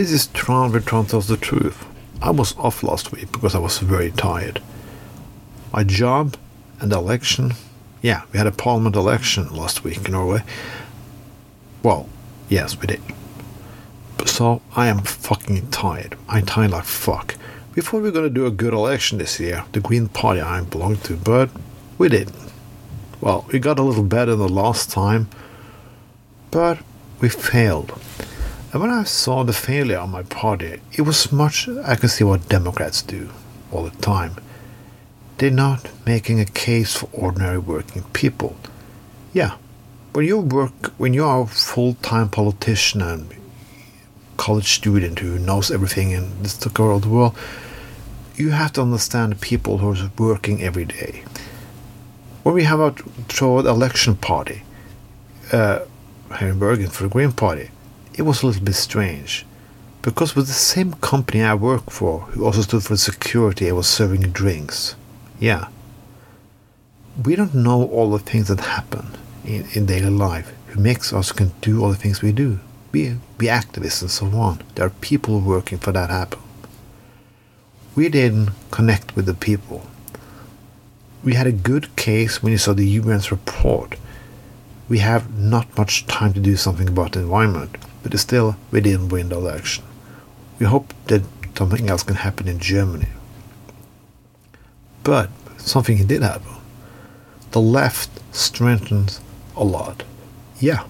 This is Tron with Tron tells the truth. I was off last week because I was very tired. My job and the election. Yeah, we had a parliament election last week in Norway. Well, yes, we did. So I am fucking tired. I'm tired like fuck. Before we're gonna do a good election this year, the Green Party I belong to, but we didn't. Well, we got a little better than the last time, but we failed. And when I saw the failure of my party, it was much I could see what Democrats do all the time. They're not making a case for ordinary working people. Yeah, when you work, when you are a full-time politician and college student who knows everything in this world, world, you have to understand people who are working every day. When we have a throw election party uh, Bergen for the Green Party, it was a little bit strange. Because with the same company I work for, who also stood for security and was serving drinks, yeah, we don't know all the things that happen in, in daily life who makes us can do all the things we do. Be, be activists and so on. There are people working for that happen. We didn't connect with the people. We had a good case when you saw the UN's report. We have not much time to do something about the environment but still we didn't win the election. We hope that something else can happen in Germany. But something did happen. The left strengthens a lot. Yeah,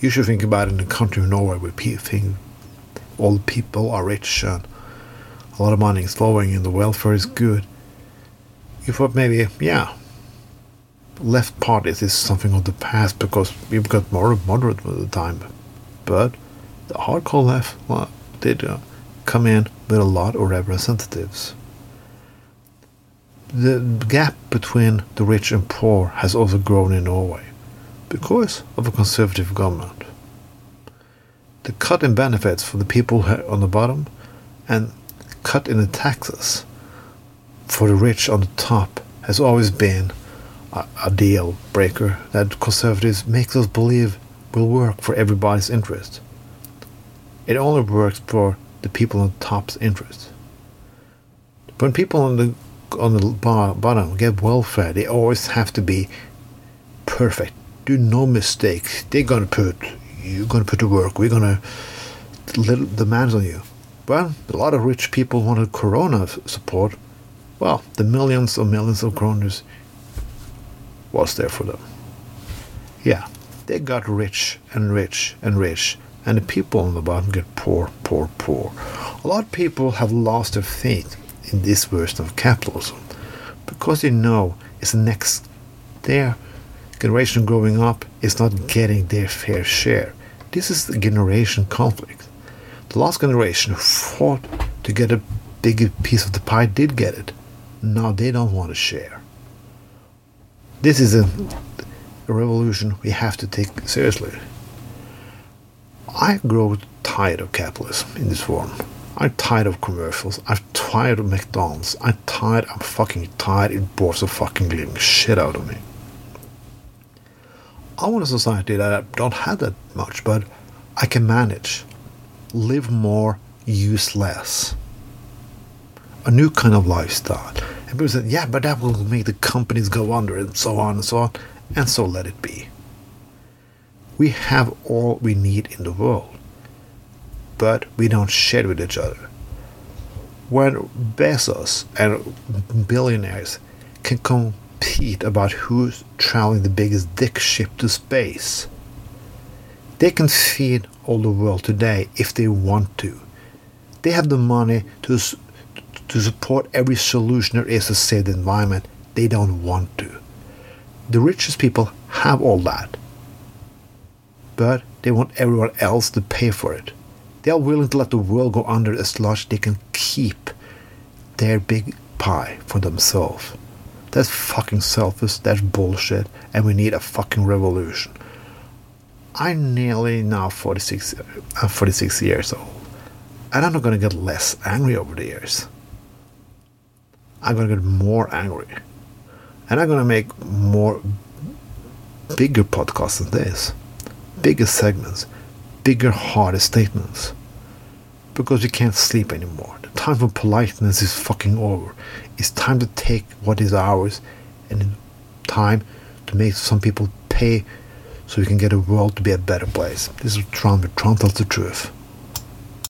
you should think about it in a country of Norway where people all the people are rich and a lot of money is flowing and the welfare is good. You thought maybe, yeah, left parties is something of the past because we've got more moderate with the time but the hardcore left well, did uh, come in with a lot of representatives. The gap between the rich and poor has also grown in Norway because of a conservative government. The cut in benefits for the people on the bottom and cut in the taxes for the rich on the top has always been a, a deal breaker that conservatives make us believe will work for everybody's interest. It only works for the people on top's interest. When people on the on the bottom get welfare, they always have to be perfect. Do no mistakes. They're gonna put you're gonna put to work. We're gonna little demands on you. Well, a lot of rich people wanted Corona support. Well, the millions and millions of kroners was there for them. Yeah, they got rich and rich and rich, and the people on the bottom get poor, poor, poor. A lot of people have lost their faith in this version of capitalism because they know it's the next their generation growing up is not getting their fair share. This is the generation conflict. The last generation who fought to get a bigger piece of the pie did get it. Now they don't want to share. This is a a revolution we have to take seriously. I grow tired of capitalism in this form. I'm tired of commercials. I'm tired of McDonald's. I'm tired. I'm fucking tired. It bores the fucking living shit out of me. I want a society that I don't have that much, but I can manage. Live more, use less. A new kind of lifestyle. And people said, yeah, but that will make the companies go under and so on and so on and so let it be. We have all we need in the world, but we don't share with each other. When Bezos and billionaires can compete about who's traveling the biggest dick ship to space, they can feed all the world today if they want to. They have the money to to support every solution there is to save the environment. They don't want to. The richest people have all that. But they want everyone else to pay for it. They are willing to let the world go under as long as they can keep their big pie for themselves. That's fucking selfish, that's bullshit, and we need a fucking revolution. I'm nearly now 46, I'm 46 years old, and I'm not gonna get less angry over the years. I'm gonna get more angry. And I'm going to make more bigger podcasts than this. Bigger segments. Bigger, harder statements. because we can't sleep anymore. The time for politeness is fucking over. It's time to take what is ours and time to make some people pay so we can get a world to be a better place. This is but Tron tells the truth.